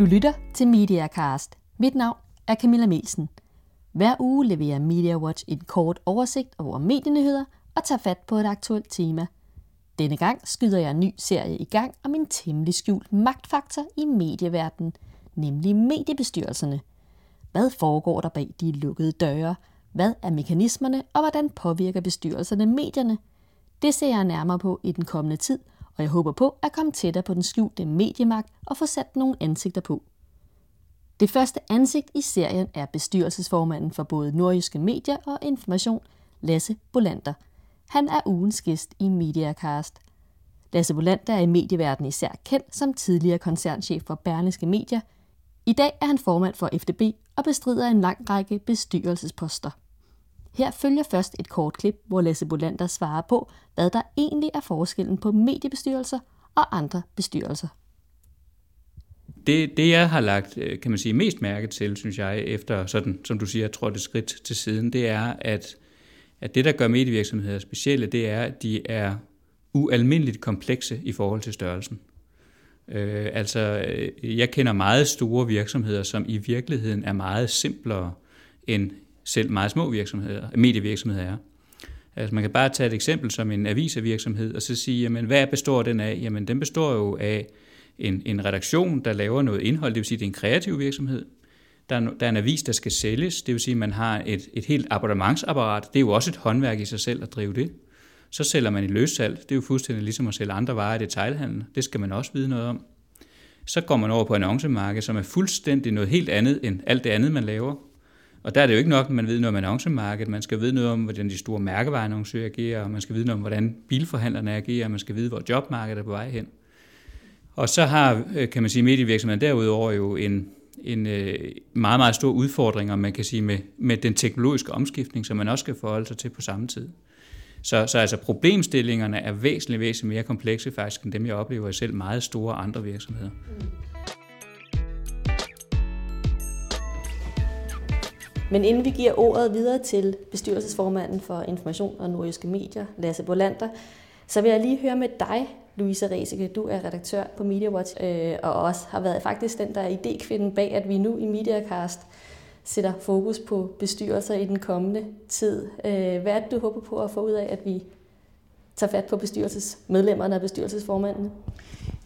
Du lytter til MediaCast. Mit navn er Camilla Melsen. Hver uge leverer MediaWatch en kort oversigt over medienyheder og tager fat på et aktuelt tema. Denne gang skyder jeg en ny serie i gang om en temmelig skjult magtfaktor i medieverdenen, nemlig mediebestyrelserne. Hvad foregår der bag de lukkede døre? Hvad er mekanismerne, og hvordan påvirker bestyrelserne medierne? Det ser jeg nærmere på i den kommende tid, og jeg håber på at komme tættere på den skjulte mediemagt og få sat nogle ansigter på. Det første ansigt i serien er bestyrelsesformanden for både Nordjyske Medier og Information, Lasse Bolander. Han er ugens gæst i Mediacast. Lasse Bolander er i medieverdenen især kendt som tidligere koncernchef for Berlingske Medier. I dag er han formand for FDB og bestrider en lang række bestyrelsesposter. Her følger først et kort klip, hvor Lasse Bolander svarer på, hvad der egentlig er forskellen på mediebestyrelser og andre bestyrelser. Det, det jeg har lagt, øh, kan man sige, mest mærke til, synes jeg, efter sådan, som du siger, jeg tror det skridt til siden, det er, at, at det, der gør medievirksomheder specielle, det er, at de er ualmindeligt komplekse i forhold til størrelsen. Øh, altså, øh, jeg kender meget store virksomheder, som i virkeligheden er meget simplere end selv meget små virksomheder, medievirksomheder er. Altså man kan bare tage et eksempel som en aviservirksomhed, og så sige, jamen hvad består den af? Jamen den består jo af en, en redaktion, der laver noget indhold, det vil sige, det er en kreativ virksomhed. Der er, der er en avis, der skal sælges, det vil sige, man har et, et helt abonnementsapparat. Det er jo også et håndværk i sig selv at drive det. Så sælger man i løssalg. Det er jo fuldstændig ligesom at sælge andre varer i detailhandel. Det skal man også vide noget om. Så går man over på annoncemarkedet, som er fuldstændig noget helt andet end alt det andet, man laver. Og der er det jo ikke nok, at man ved noget om annoncemarkedet. Man skal vide noget om, hvordan de store mærkevareannoncører agerer, og man skal vide noget om, hvordan bilforhandlerne agerer, og man skal vide, hvor jobmarkedet er på vej hen. Og så har, øh, kan man sige, medievirksomheden derudover jo en, en øh, meget, meget stor udfordring, man kan sige, med, med den teknologiske omskiftning, som man også skal forholde sig til på samme tid. Så, så altså problemstillingerne er væsentligt, væsentligt mere komplekse faktisk, end dem, jeg oplever i selv meget store andre virksomheder. Mm. Men inden vi giver ordet videre til bestyrelsesformanden for Information og Nordiske Medier, Lasse Bolander, så vil jeg lige høre med dig, Louise Resike. Du er redaktør på MediaWatch, øh, og også har været faktisk den, der er idékvinden bag, at vi nu i MediaCast sætter fokus på bestyrelser i den kommende tid. Øh, hvad er det, du håber på at få ud af, at vi tager fat på bestyrelsesmedlemmerne og bestyrelsesformændene?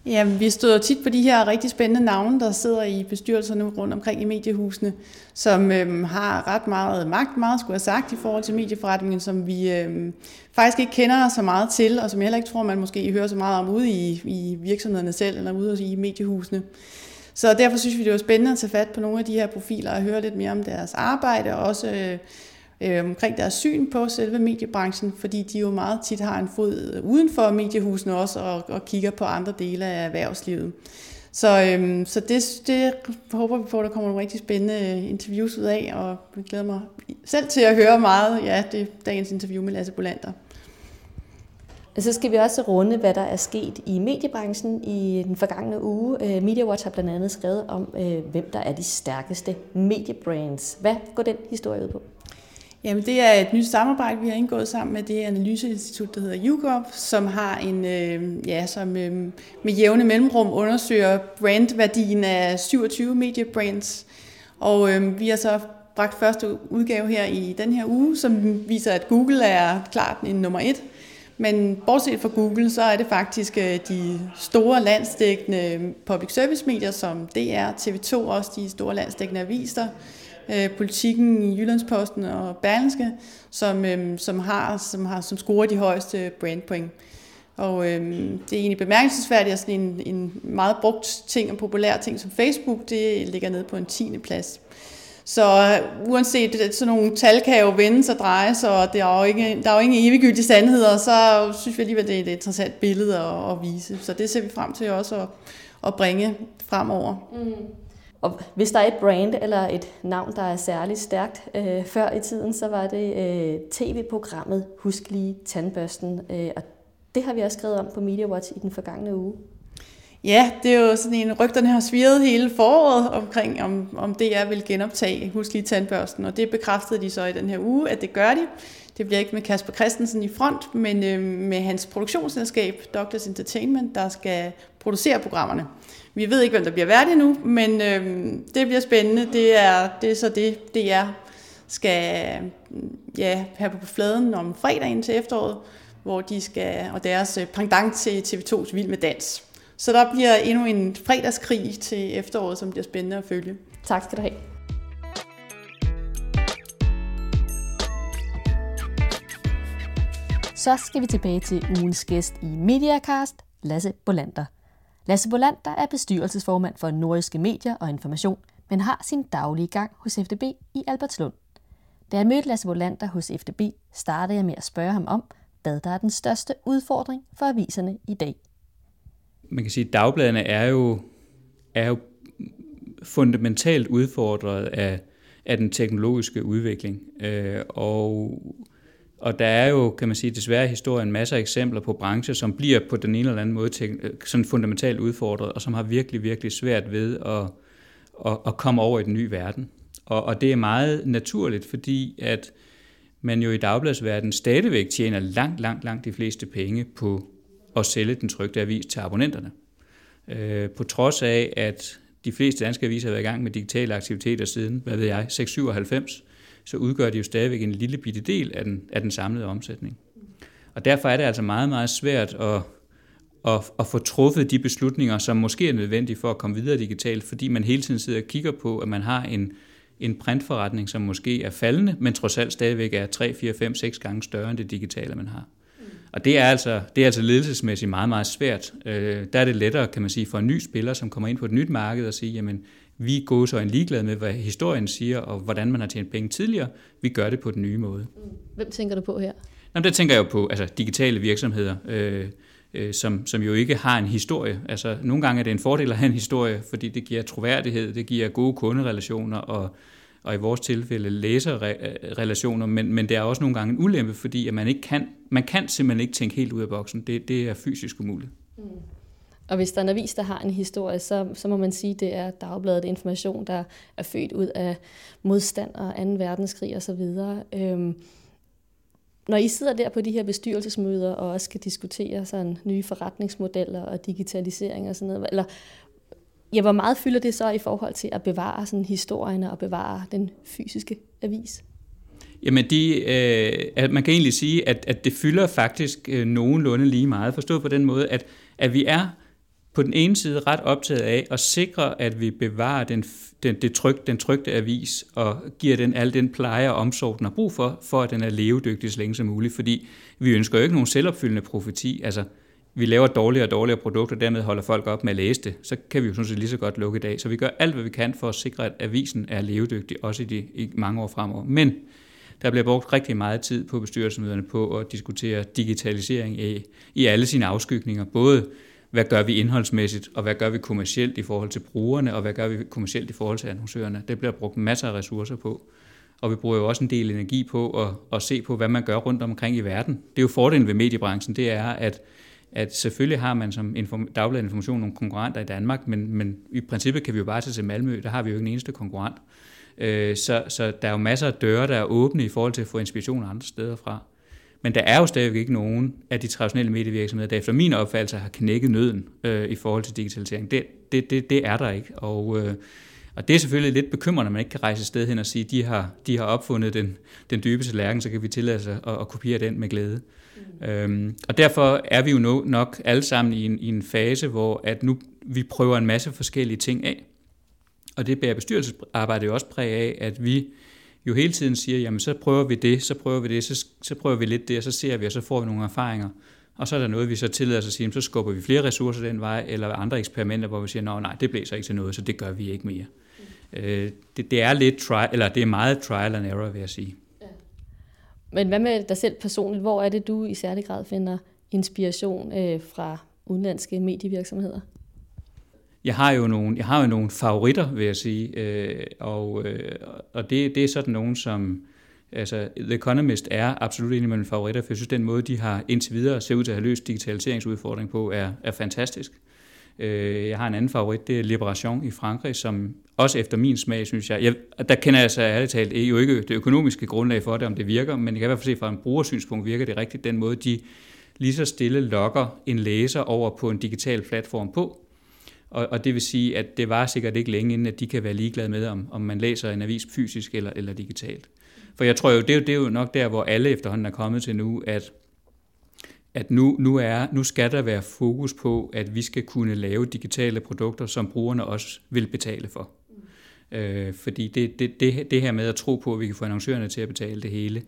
Ja, vi støder tit på de her rigtig spændende navne, der sidder i bestyrelserne rundt omkring i mediehusene, som øhm, har ret meget magt, meget skulle have sagt i forhold til medieforretningen, som vi øhm, faktisk ikke kender så meget til, og som jeg heller ikke tror, man måske hører så meget om ude i, i virksomhederne selv, eller ude i mediehusene. Så derfor synes vi, det var spændende at tage fat på nogle af de her profiler og høre lidt mere om deres arbejde, og også øh, øh, omkring deres syn på selve mediebranchen, fordi de jo meget tit har en fod øh, uden for mediehusene også og, og kigger på andre dele af erhvervslivet. Så, øhm, så det, det håber vi på, at der kommer nogle rigtig spændende øh, interviews ud af, og jeg glæder mig selv til at høre meget. Ja, det er dagens interview med Lasse Bolander. Så skal vi også runde, hvad der er sket i mediebranchen i den forgangne uge. Øh, MediaWatch har blandt andet skrevet om, hvem der er de stærkeste mediebrands. Hvad går den historie ud på? Jamen, det er et nyt samarbejde, vi har indgået sammen med det analyseinstitut, der hedder YouGov, som har en, øh, ja, som øh, med jævne mellemrum undersøger brandværdien af 27 mediebrands. Og øh, vi har så bragt første udgave her i den her uge, som viser, at Google er klart en nummer et. Men bortset fra Google, så er det faktisk øh, de store landsdækkende public service medier, som DR, TV2, også de store landsdækkende aviser, øh, politikken i Jyllandsposten og Berlingske, som, øh, som, har, som, har, som scorer de højeste brandpoint. Og øh, det er egentlig bemærkelsesværdigt, at sådan en, en meget brugt ting og populær ting som Facebook, det ligger nede på en 10. plads. Så øh, uanset sådan nogle tal kan jo vende og dreje sig, og der er jo ikke, der er jo ingen eviggyldige sandheder, så synes vi alligevel, det er et interessant billede at, at vise. Så det ser vi frem til også at, at bringe fremover. Mm. Og hvis der er et brand eller et navn, der er særligt stærkt øh, før i tiden, så var det øh, tv-programmet Husk lige tandbørsten. Øh, og det har vi også skrevet om på MediaWatch i den forgangne uge. Ja, det er jo sådan en, rygterne har svirret hele foråret omkring, om, om DR vil genoptage Husk lige tandbørsten, og det bekræftede de så i den her uge, at det gør de. Det bliver ikke med Kasper Christensen i front, men øh, med hans produktionsselskab, Doctors Entertainment, der skal producere programmerne. Vi ved ikke, hvem der bliver værd endnu, men øh, det bliver spændende. Det er, det er så det, det er skal mm, ja, have på fladen om fredagen til efteråret, hvor de skal, og deres øh, pendant til TV2's Vild med Dans. Så der bliver endnu en fredagskrig til efteråret, som bliver spændende at følge. Tak skal du have. Så skal vi tilbage til ugens gæst i Mediacast, Lasse Bolander. Lasse Bolander er bestyrelsesformand for Nordiske Medier og Information, men har sin daglige gang hos FDB i Albertslund. Da jeg mødte Lasse Bolander hos FDB, startede jeg med at spørge ham om, hvad der er den største udfordring for aviserne i dag. Man kan sige, at dagbladene er jo, er jo fundamentalt udfordret af, af den teknologiske udvikling. Øh, og, og der er jo, kan man sige, desværre i historien masser af eksempler på brancher, som bliver på den ene eller anden måde øh, sådan fundamentalt udfordret, og som har virkelig, virkelig svært ved at, at, at komme over i den nye verden. Og, og det er meget naturligt, fordi at man jo i dagbladsverdenen stadigvæk tjener langt, langt, langt de fleste penge på at sælge den trygte avis til abonnenterne. Øh, på trods af, at de fleste danske aviser har været i gang med digitale aktiviteter siden, hvad ved jeg, 697, så udgør de jo stadigvæk en lille bitte del af den, af den samlede omsætning. Og derfor er det altså meget, meget svært at, at, at få truffet de beslutninger, som måske er nødvendige for at komme videre digitalt, fordi man hele tiden sidder og kigger på, at man har en, en printforretning, som måske er faldende, men trods alt stadigvæk er 3, 4, 5, 6 gange større end det digitale, man har. Og det er altså, det er altså ledelsesmæssigt meget, meget svært. Øh, der er det lettere, kan man sige, for en ny spiller, som kommer ind på et nyt marked og sige, jamen, vi gået så en ligeglade med, hvad historien siger, og hvordan man har tjent penge tidligere. Vi gør det på den nye måde. Hvem tænker du på her? Jamen, der tænker jeg jo på altså, digitale virksomheder, øh, øh, som, som jo ikke har en historie. Altså, nogle gange er det en fordel at have en historie, fordi det giver troværdighed, det giver gode kunderelationer og, og i vores tilfælde læserrelationer, men, men det er også nogle gange en ulempe, fordi at man, ikke kan, man kan simpelthen ikke tænke helt ud af boksen. Det, det er fysisk umuligt. Mm. Og hvis der er en avis, der har en historie, så, så må man sige, at det er dagbladet information, der er født ud af modstand og 2. verdenskrig osv. Øhm, når I sidder der på de her bestyrelsesmøder og også skal diskutere sådan nye forretningsmodeller og digitalisering og sådan noget, eller ja, hvor meget fylder det så i forhold til at bevare sådan historien og bevare den fysiske avis? Jamen, de, øh, man kan egentlig sige, at, at det fylder faktisk øh, nogenlunde lige meget. Forstået på den måde, at, at vi er på den ene side ret optaget af at sikre, at vi bevarer den, den, det tryk, den trygte avis og giver den al den pleje og omsorg, den har brug for, for at den er levedygtig så længe som muligt. Fordi vi ønsker jo ikke nogen selvopfyldende profeti. Altså, vi laver dårligere og dårligere produkter, og dermed holder folk op med at læse det, så kan vi jo sådan set lige så godt lukke i dag. Så vi gør alt, hvad vi kan for at sikre, at avisen er levedygtig, også i, de, i mange år fremover. Men der bliver brugt rigtig meget tid på bestyrelsesmøderne på at diskutere digitalisering i, i alle sine afskygninger. Både hvad gør vi indholdsmæssigt, og hvad gør vi kommercielt i forhold til brugerne, og hvad gør vi kommercielt i forhold til annoncørerne. Det bliver brugt masser af ressourcer på. Og vi bruger jo også en del energi på at, at se på, hvad man gør rundt omkring i verden. Det er jo fordelen ved mediebranchen, det er, at at selvfølgelig har man som inform- dagblad information nogle konkurrenter i Danmark, men, men i princippet kan vi jo bare tage til Malmø, der har vi jo ikke en eneste konkurrent. Øh, så, så der er jo masser af døre, der er åbne i forhold til at få inspiration andre steder fra. Men der er jo stadigvæk ikke nogen af de traditionelle medievirksomheder, der efter min opfattelse har knækket nøden øh, i forhold til digitalisering. Det, det, det, det er der ikke. Og, øh, og det er selvfølgelig lidt bekymrende, at man ikke kan rejse sted hen og sige, at de har, de har opfundet den, den dybeste lærken, så kan vi tillade sig at, at kopiere den med glæde. Mm. Øhm, og derfor er vi jo nok alle sammen i en, i en fase, hvor at nu vi prøver en masse forskellige ting af. Og det bærer bestyrelsesarbejde jo også præg af, at vi jo hele tiden siger, jamen så prøver vi det, så prøver vi det, så, så prøver vi lidt det, og så ser vi, og så får vi nogle erfaringer. Og så er der noget, vi så tillader os at sige, så skubber vi flere ressourcer den vej, eller andre eksperimenter, hvor vi siger, nej, nej, det bliver så ikke til noget, så det gør vi ikke mere. Mm. Øh, det, det, er lidt try, eller det er meget trial and error, vil jeg sige. Ja. Men hvad med dig selv personligt? Hvor er det, du i særlig grad finder inspiration øh, fra udenlandske medievirksomheder? Jeg har jo nogle, jeg har jo nogle favoritter, vil jeg sige, øh, og, øh, og det, det er sådan nogen, som altså, The Economist er absolut en af mine favoritter, for jeg synes, den måde, de har indtil videre ser ud til at have løst digitaliseringsudfordring på, er, er fantastisk. Øh, jeg har en anden favorit, det er Liberation i Frankrig, som også efter min smag, synes jeg, jeg der kender jeg så ærligt talt jo ikke det økonomiske grundlag for det, om det virker, men jeg kan i hvert fald se fra en brugersynspunkt virker det rigtigt, den måde, de lige så stille lokker en læser over på en digital platform på, og, og det vil sige, at det var sikkert ikke længe inden, at de kan være ligeglade med, om, om man læser en avis fysisk eller, eller digitalt. For jeg tror jo, det er, jo, det er jo nok der, hvor alle efterhånden er kommet til nu, at at nu, nu, er, nu skal der være fokus på, at vi skal kunne lave digitale produkter, som brugerne også vil betale for. Øh, fordi det, det, det, det her med at tro på, at vi kan få annoncørerne til at betale det hele,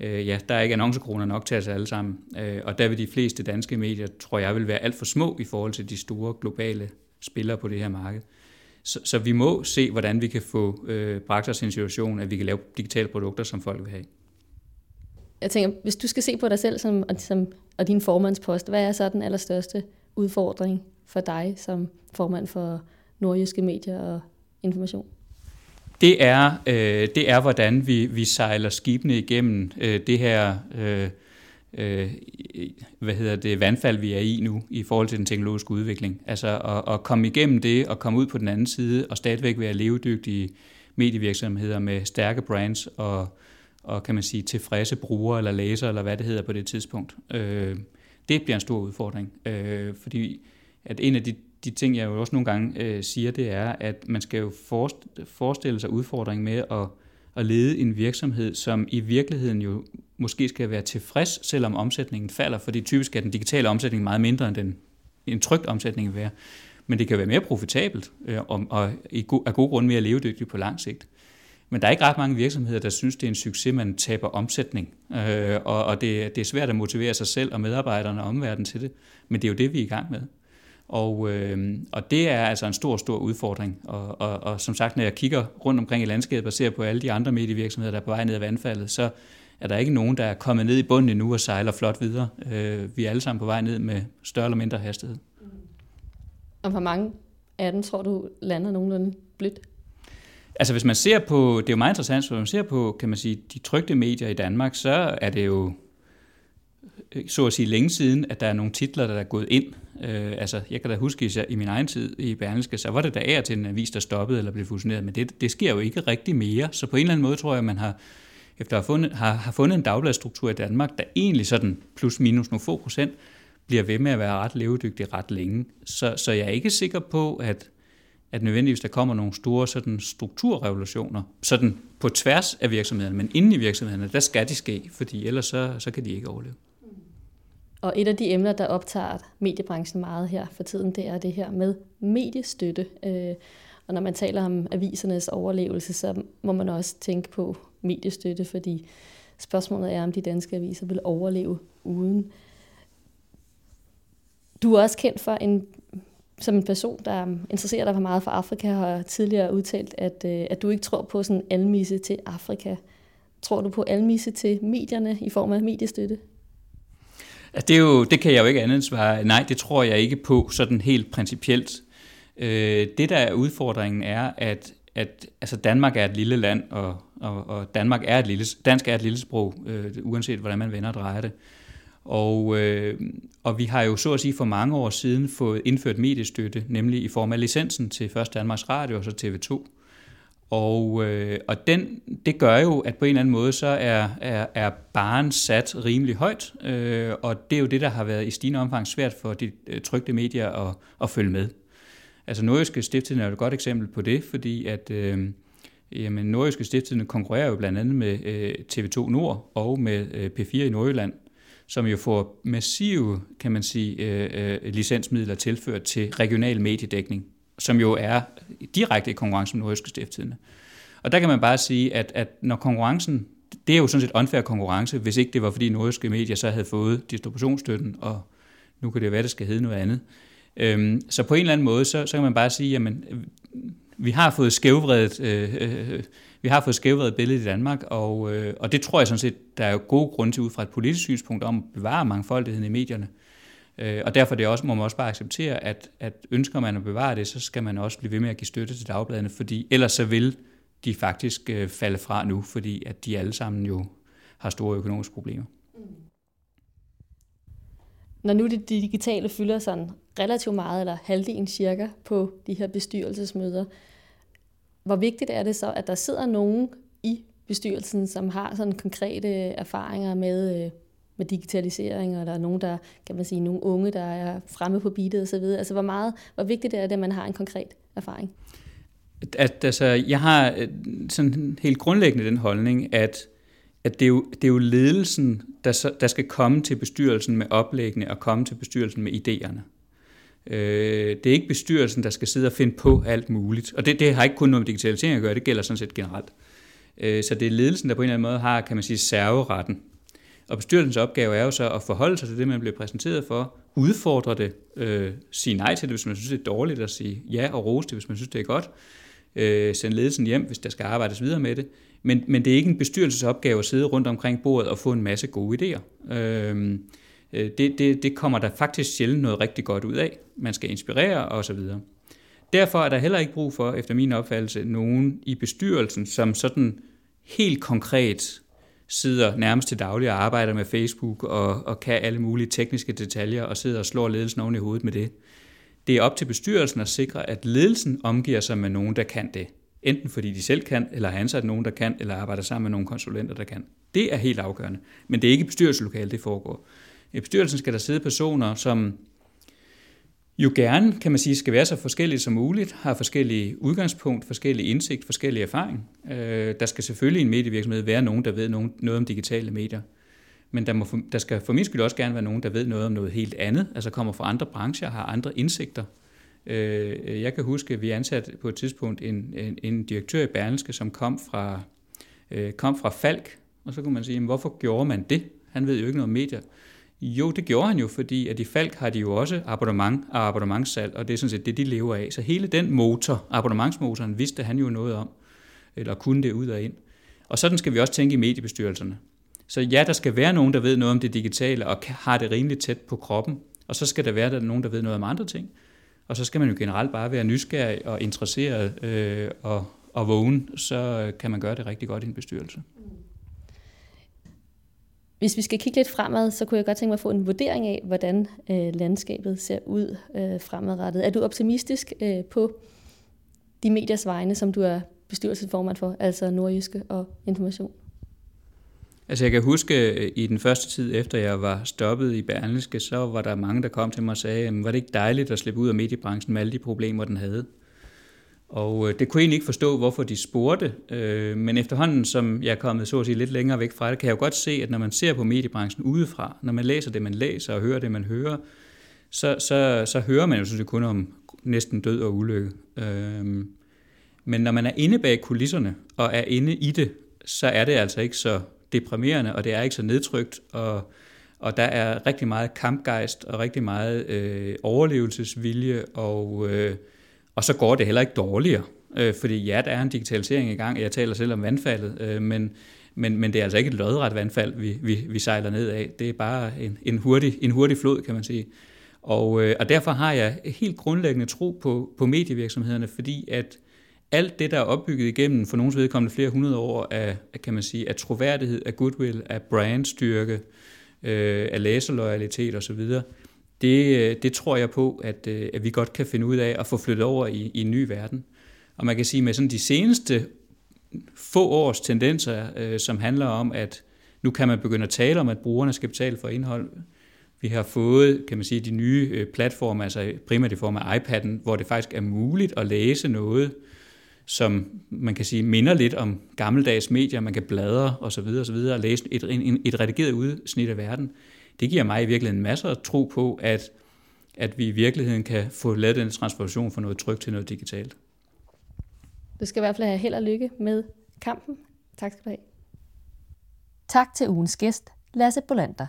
øh, ja, der er ikke annoncekroner nok til os alle sammen. Øh, og der vil de fleste danske medier, tror jeg, vil være alt for små i forhold til de store globale spillere på det her marked. Så, så vi må se, hvordan vi kan få øh, bragt os i en situation, at vi kan lave digitale produkter, som folk vil have. Jeg tænker, hvis du skal se på dig selv som, som, og din formandspost, hvad er så den allerstørste udfordring for dig som formand for nordjyske medier og information? Det er, øh, det er hvordan vi, vi sejler skibene igennem øh, det her øh, øh, hvad hedder det, vandfald, vi er i nu, i forhold til den teknologiske udvikling. Altså at, at komme igennem det og komme ud på den anden side og stadigvæk være levedygtige medievirksomheder med stærke brands og, og kan man sige, tilfredse brugere eller læsere, eller hvad det hedder på det tidspunkt. Øh, det bliver en stor udfordring, øh, fordi at en af de, de ting, jeg jo også nogle gange øh, siger, det er, at man skal jo forestille sig udfordringen med at, at lede en virksomhed, som i virkeligheden jo måske skal være tilfreds, selvom omsætningen falder, fordi typisk er den digitale omsætning meget mindre end den en trygt omsætning vil være. Men det kan være mere profitabelt øh, og, og i go, af gode grunde mere levedygtigt på lang sigt. Men der er ikke ret mange virksomheder, der synes, det er en succes, man taber omsætning. Øh, og og det, det er svært at motivere sig selv og medarbejderne og omverdenen til det. Men det er jo det, vi er i gang med. Og, øh, og det er altså en stor, stor udfordring. Og, og, og som sagt, når jeg kigger rundt omkring i landskabet og ser på alle de andre medievirksomheder, der er på vej ned ad vandfaldet, så er der ikke nogen, der er kommet ned i bunden endnu og sejler flot videre. Øh, vi er alle sammen på vej ned med større eller mindre hastighed. Og hvor mange af dem tror du lander nogenlunde blødt? Altså hvis man ser på, det er jo meget interessant, hvis man ser på, kan man sige, de trygte medier i Danmark, så er det jo så at sige længe siden, at der er nogle titler, der er gået ind. Øh, altså, jeg kan da huske, i min egen tid i Berlingske, så var det der af til en avis, der stoppede eller blev fusioneret, men det, det sker jo ikke rigtig mere. Så på en eller anden måde tror jeg, at man har, efter at have fundet, har, har fundet en dagbladsstruktur i Danmark, der egentlig sådan plus minus nogle få procent, bliver ved med at være ret levedygtig ret længe. Så, så jeg er ikke sikker på, at, at nødvendigvis der kommer nogle store sådan, strukturrevolutioner, sådan på tværs af virksomhederne, men inden i virksomhederne, der skal de ske, fordi ellers så, så kan de ikke overleve. Og et af de emner, der optager mediebranchen meget her for tiden, det er det her med mediestøtte. Øh, og når man taler om avisernes overlevelse, så må man også tænke på mediestøtte, fordi spørgsmålet er, om de danske aviser vil overleve uden. Du er også kendt for en, som en person, der interesserer dig for meget for Afrika, og har tidligere udtalt, at, øh, at du ikke tror på sådan en almisse til Afrika. Tror du på almisse til medierne i form af mediestøtte? Det, er jo, det kan jeg jo ikke andet svare. Nej, det tror jeg ikke på sådan helt principielt. Øh, det, der er udfordringen, er, at, at altså Danmark er et lille land, og, og, og Danmark er et lille, dansk er et lille sprog, øh, uanset hvordan man vender og drejer det. Og, øh, og vi har jo så at sige for mange år siden fået indført mediestøtte, nemlig i form af licensen til først Danmarks Radio og så TV2. Og, øh, og den, det gør jo, at på en eller anden måde, så er, er, er baren sat rimelig højt, øh, og det er jo det, der har været i stigende omfang svært for de øh, trygte medier at, at følge med. Altså Nordjyske Stiftstidende er jo et godt eksempel på det, fordi at øh, jamen, Nordjyske Stiftstidende konkurrerer jo blandt andet med øh, TV2 Nord og med øh, P4 i Nordjylland, som jo får massive, kan man sige, øh, øh, licensmidler tilført til regional mediedækning som jo er direkte i konkurrence med Nordjyske Stiftelsen. Og der kan man bare sige, at, at når konkurrencen, det er jo sådan set unfair konkurrence, hvis ikke det var fordi nordiske medier så havde fået distributionsstøtten, og nu kan det være, det skal hedde noget andet. Øhm, så på en eller anden måde, så, så kan man bare sige, jamen, vi har fået skævvredet, øh, øh, vi har fået skævvredet billedet i Danmark, og, øh, og det tror jeg sådan set, der er jo gode grunde til ud fra et politisk synspunkt om at bevare mangfoldigheden i medierne. Øh, og derfor det også, må man også bare acceptere, at, at ønsker man at bevare det, så skal man også blive ved med at give støtte til dagbladene, fordi ellers så vil de faktisk øh, falde fra nu, fordi at de alle sammen jo har store økonomiske problemer. Mm. Når nu det digitale fylder sådan relativt meget, eller halvdelen cirka, på de her bestyrelsesmøder, hvor vigtigt er det så, at der sidder nogen i bestyrelsen, som har sådan konkrete erfaringer med, øh, med digitalisering, og der er nogen, der, kan man sige, nogle unge, der er fremme på beatet osv. Altså, hvor meget, hvor vigtigt er det, at man har en konkret erfaring? At, altså, jeg har øh, sådan helt grundlæggende den holdning, at, at det, er jo, det er jo ledelsen, der, så, der skal komme til bestyrelsen med oplæggene og komme til bestyrelsen med idéerne. Øh, det er ikke bestyrelsen, der skal sidde og finde på alt muligt. Og det, det har ikke kun noget med digitalisering at gøre, det gælder sådan set generelt. Øh, så det er ledelsen, der på en eller anden måde har, kan man sige, serveretten. Og bestyrelsens opgave er jo så at forholde sig til det, man bliver præsenteret for, udfordre det, øh, sige nej til det, hvis man synes, det er dårligt, og sige ja og rose det, hvis man synes, det er godt, øh, sende ledelsen hjem, hvis der skal arbejdes videre med det. Men, men det er ikke en bestyrelsesopgave at sidde rundt omkring bordet og få en masse gode idéer. Øhm, øh, det, det, det kommer der faktisk sjældent noget rigtig godt ud af. Man skal inspirere osv. Derfor er der heller ikke brug for, efter min opfattelse, nogen i bestyrelsen, som sådan helt konkret sidder nærmest til daglig og arbejder med Facebook og, og kan alle mulige tekniske detaljer og sidder og slår ledelsen oven i hovedet med det. Det er op til bestyrelsen at sikre, at ledelsen omgiver sig med nogen, der kan det. Enten fordi de selv kan, eller har ansat nogen, der kan, eller arbejder sammen med nogle konsulenter, der kan. Det er helt afgørende. Men det er ikke i bestyrelseslokalet, det foregår. I bestyrelsen skal der sidde personer, som jo gerne, kan man sige, skal være så forskellige som muligt, har forskellige udgangspunkt, forskellige indsigt, forskellige erfaring. Øh, der skal selvfølgelig i en medievirksomhed være nogen, der ved noget om digitale medier. Men der, må, der skal for min skyld også gerne være nogen, der ved noget om noget helt andet, altså kommer fra andre brancher, har andre indsigter. Øh, jeg kan huske, at vi ansatte på et tidspunkt en, en, en direktør i Berlingske, som kom fra, øh, kom fra Falk, og så kunne man sige, hvorfor gjorde man det? Han ved jo ikke noget om medier. Jo, det gjorde han jo, fordi at i Falk har de jo også abonnement og abonnementssalg, og det er sådan set det, de lever af. Så hele den motor, abonnementsmotoren, vidste han jo noget om, eller kunne det ud og ind. Og sådan skal vi også tænke i mediebestyrelserne. Så ja, der skal være nogen, der ved noget om det digitale, og har det rimelig tæt på kroppen. Og så skal der være der nogen, der ved noget om andre ting. Og så skal man jo generelt bare være nysgerrig og interesseret øh, og, og vågen, så øh, kan man gøre det rigtig godt i en bestyrelse. Mm. Hvis vi skal kigge lidt fremad, så kunne jeg godt tænke mig at få en vurdering af, hvordan øh, landskabet ser ud øh, fremadrettet. Er du optimistisk øh, på de mediers vegne, som du er bestyrelsesformand for, altså Nordjyske og Information? Altså jeg kan huske, øh, i den første tid efter jeg var stoppet i Berlingske, så var der mange, der kom til mig og sagde, var det ikke dejligt at slippe ud af mediebranchen med alle de problemer, den havde? Og øh, det kunne jeg egentlig ikke forstå, hvorfor de spurgte, øh, men efterhånden, som jeg er kommet så at sige, lidt længere væk fra det, kan jeg jo godt se, at når man ser på mediebranchen udefra, når man læser det, man læser og hører det, man hører, så, så, så hører man jo sådan kun om næsten død og ulykke. Men når man er inde bag kulisserne og er inde i det, så er det altså ikke så deprimerende, og det er ikke så nedtrykt, og, og der er rigtig meget kampgejst og rigtig meget øh, overlevelsesvilje og... Øh, og så går det heller ikke dårligere, øh, fordi ja, der er en digitalisering i gang. Jeg taler selv om vandfaldet, øh, men, men, men det er altså ikke et lodret vandfald, vi, vi, vi sejler ned af. Det er bare en, en, hurtig, en hurtig flod, kan man sige. Og, øh, og derfor har jeg helt grundlæggende tro på, på medievirksomhederne, fordi at alt det, der er opbygget igennem for nogens vedkommende flere hundrede år af, kan man sige, af troværdighed, af goodwill, af brandstyrke, øh, af læserloyalitet osv., det, øh, det tror jeg på, at, øh, at vi godt kan finde ud af at få flyttet over i, i en ny verden. Og man kan sige, med sådan de seneste få års tendenser, øh, som handler om, at nu kan man begynde at tale om, at brugerne skal betale for indhold. Vi har fået, kan man sige, de nye øh, platforme, altså primært i form af iPad'en, hvor det faktisk er muligt at læse noget, som man kan sige minder lidt om gammeldags medier, man kan bladre osv. osv. og læse et, et, et redigeret udsnit af verden det giver mig i virkeligheden masser af tro på, at, at vi i virkeligheden kan få lavet den transformation fra noget trygt til noget digitalt. Du skal i hvert fald have held og lykke med kampen. Tak skal du have. Tak til ugens gæst, Lasse Bolander.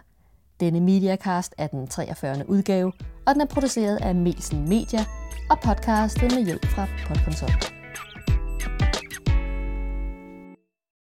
Denne Mediacast er den 43. udgave, og den er produceret af Melsen Media og podcastet med hjælp fra Podkonsult.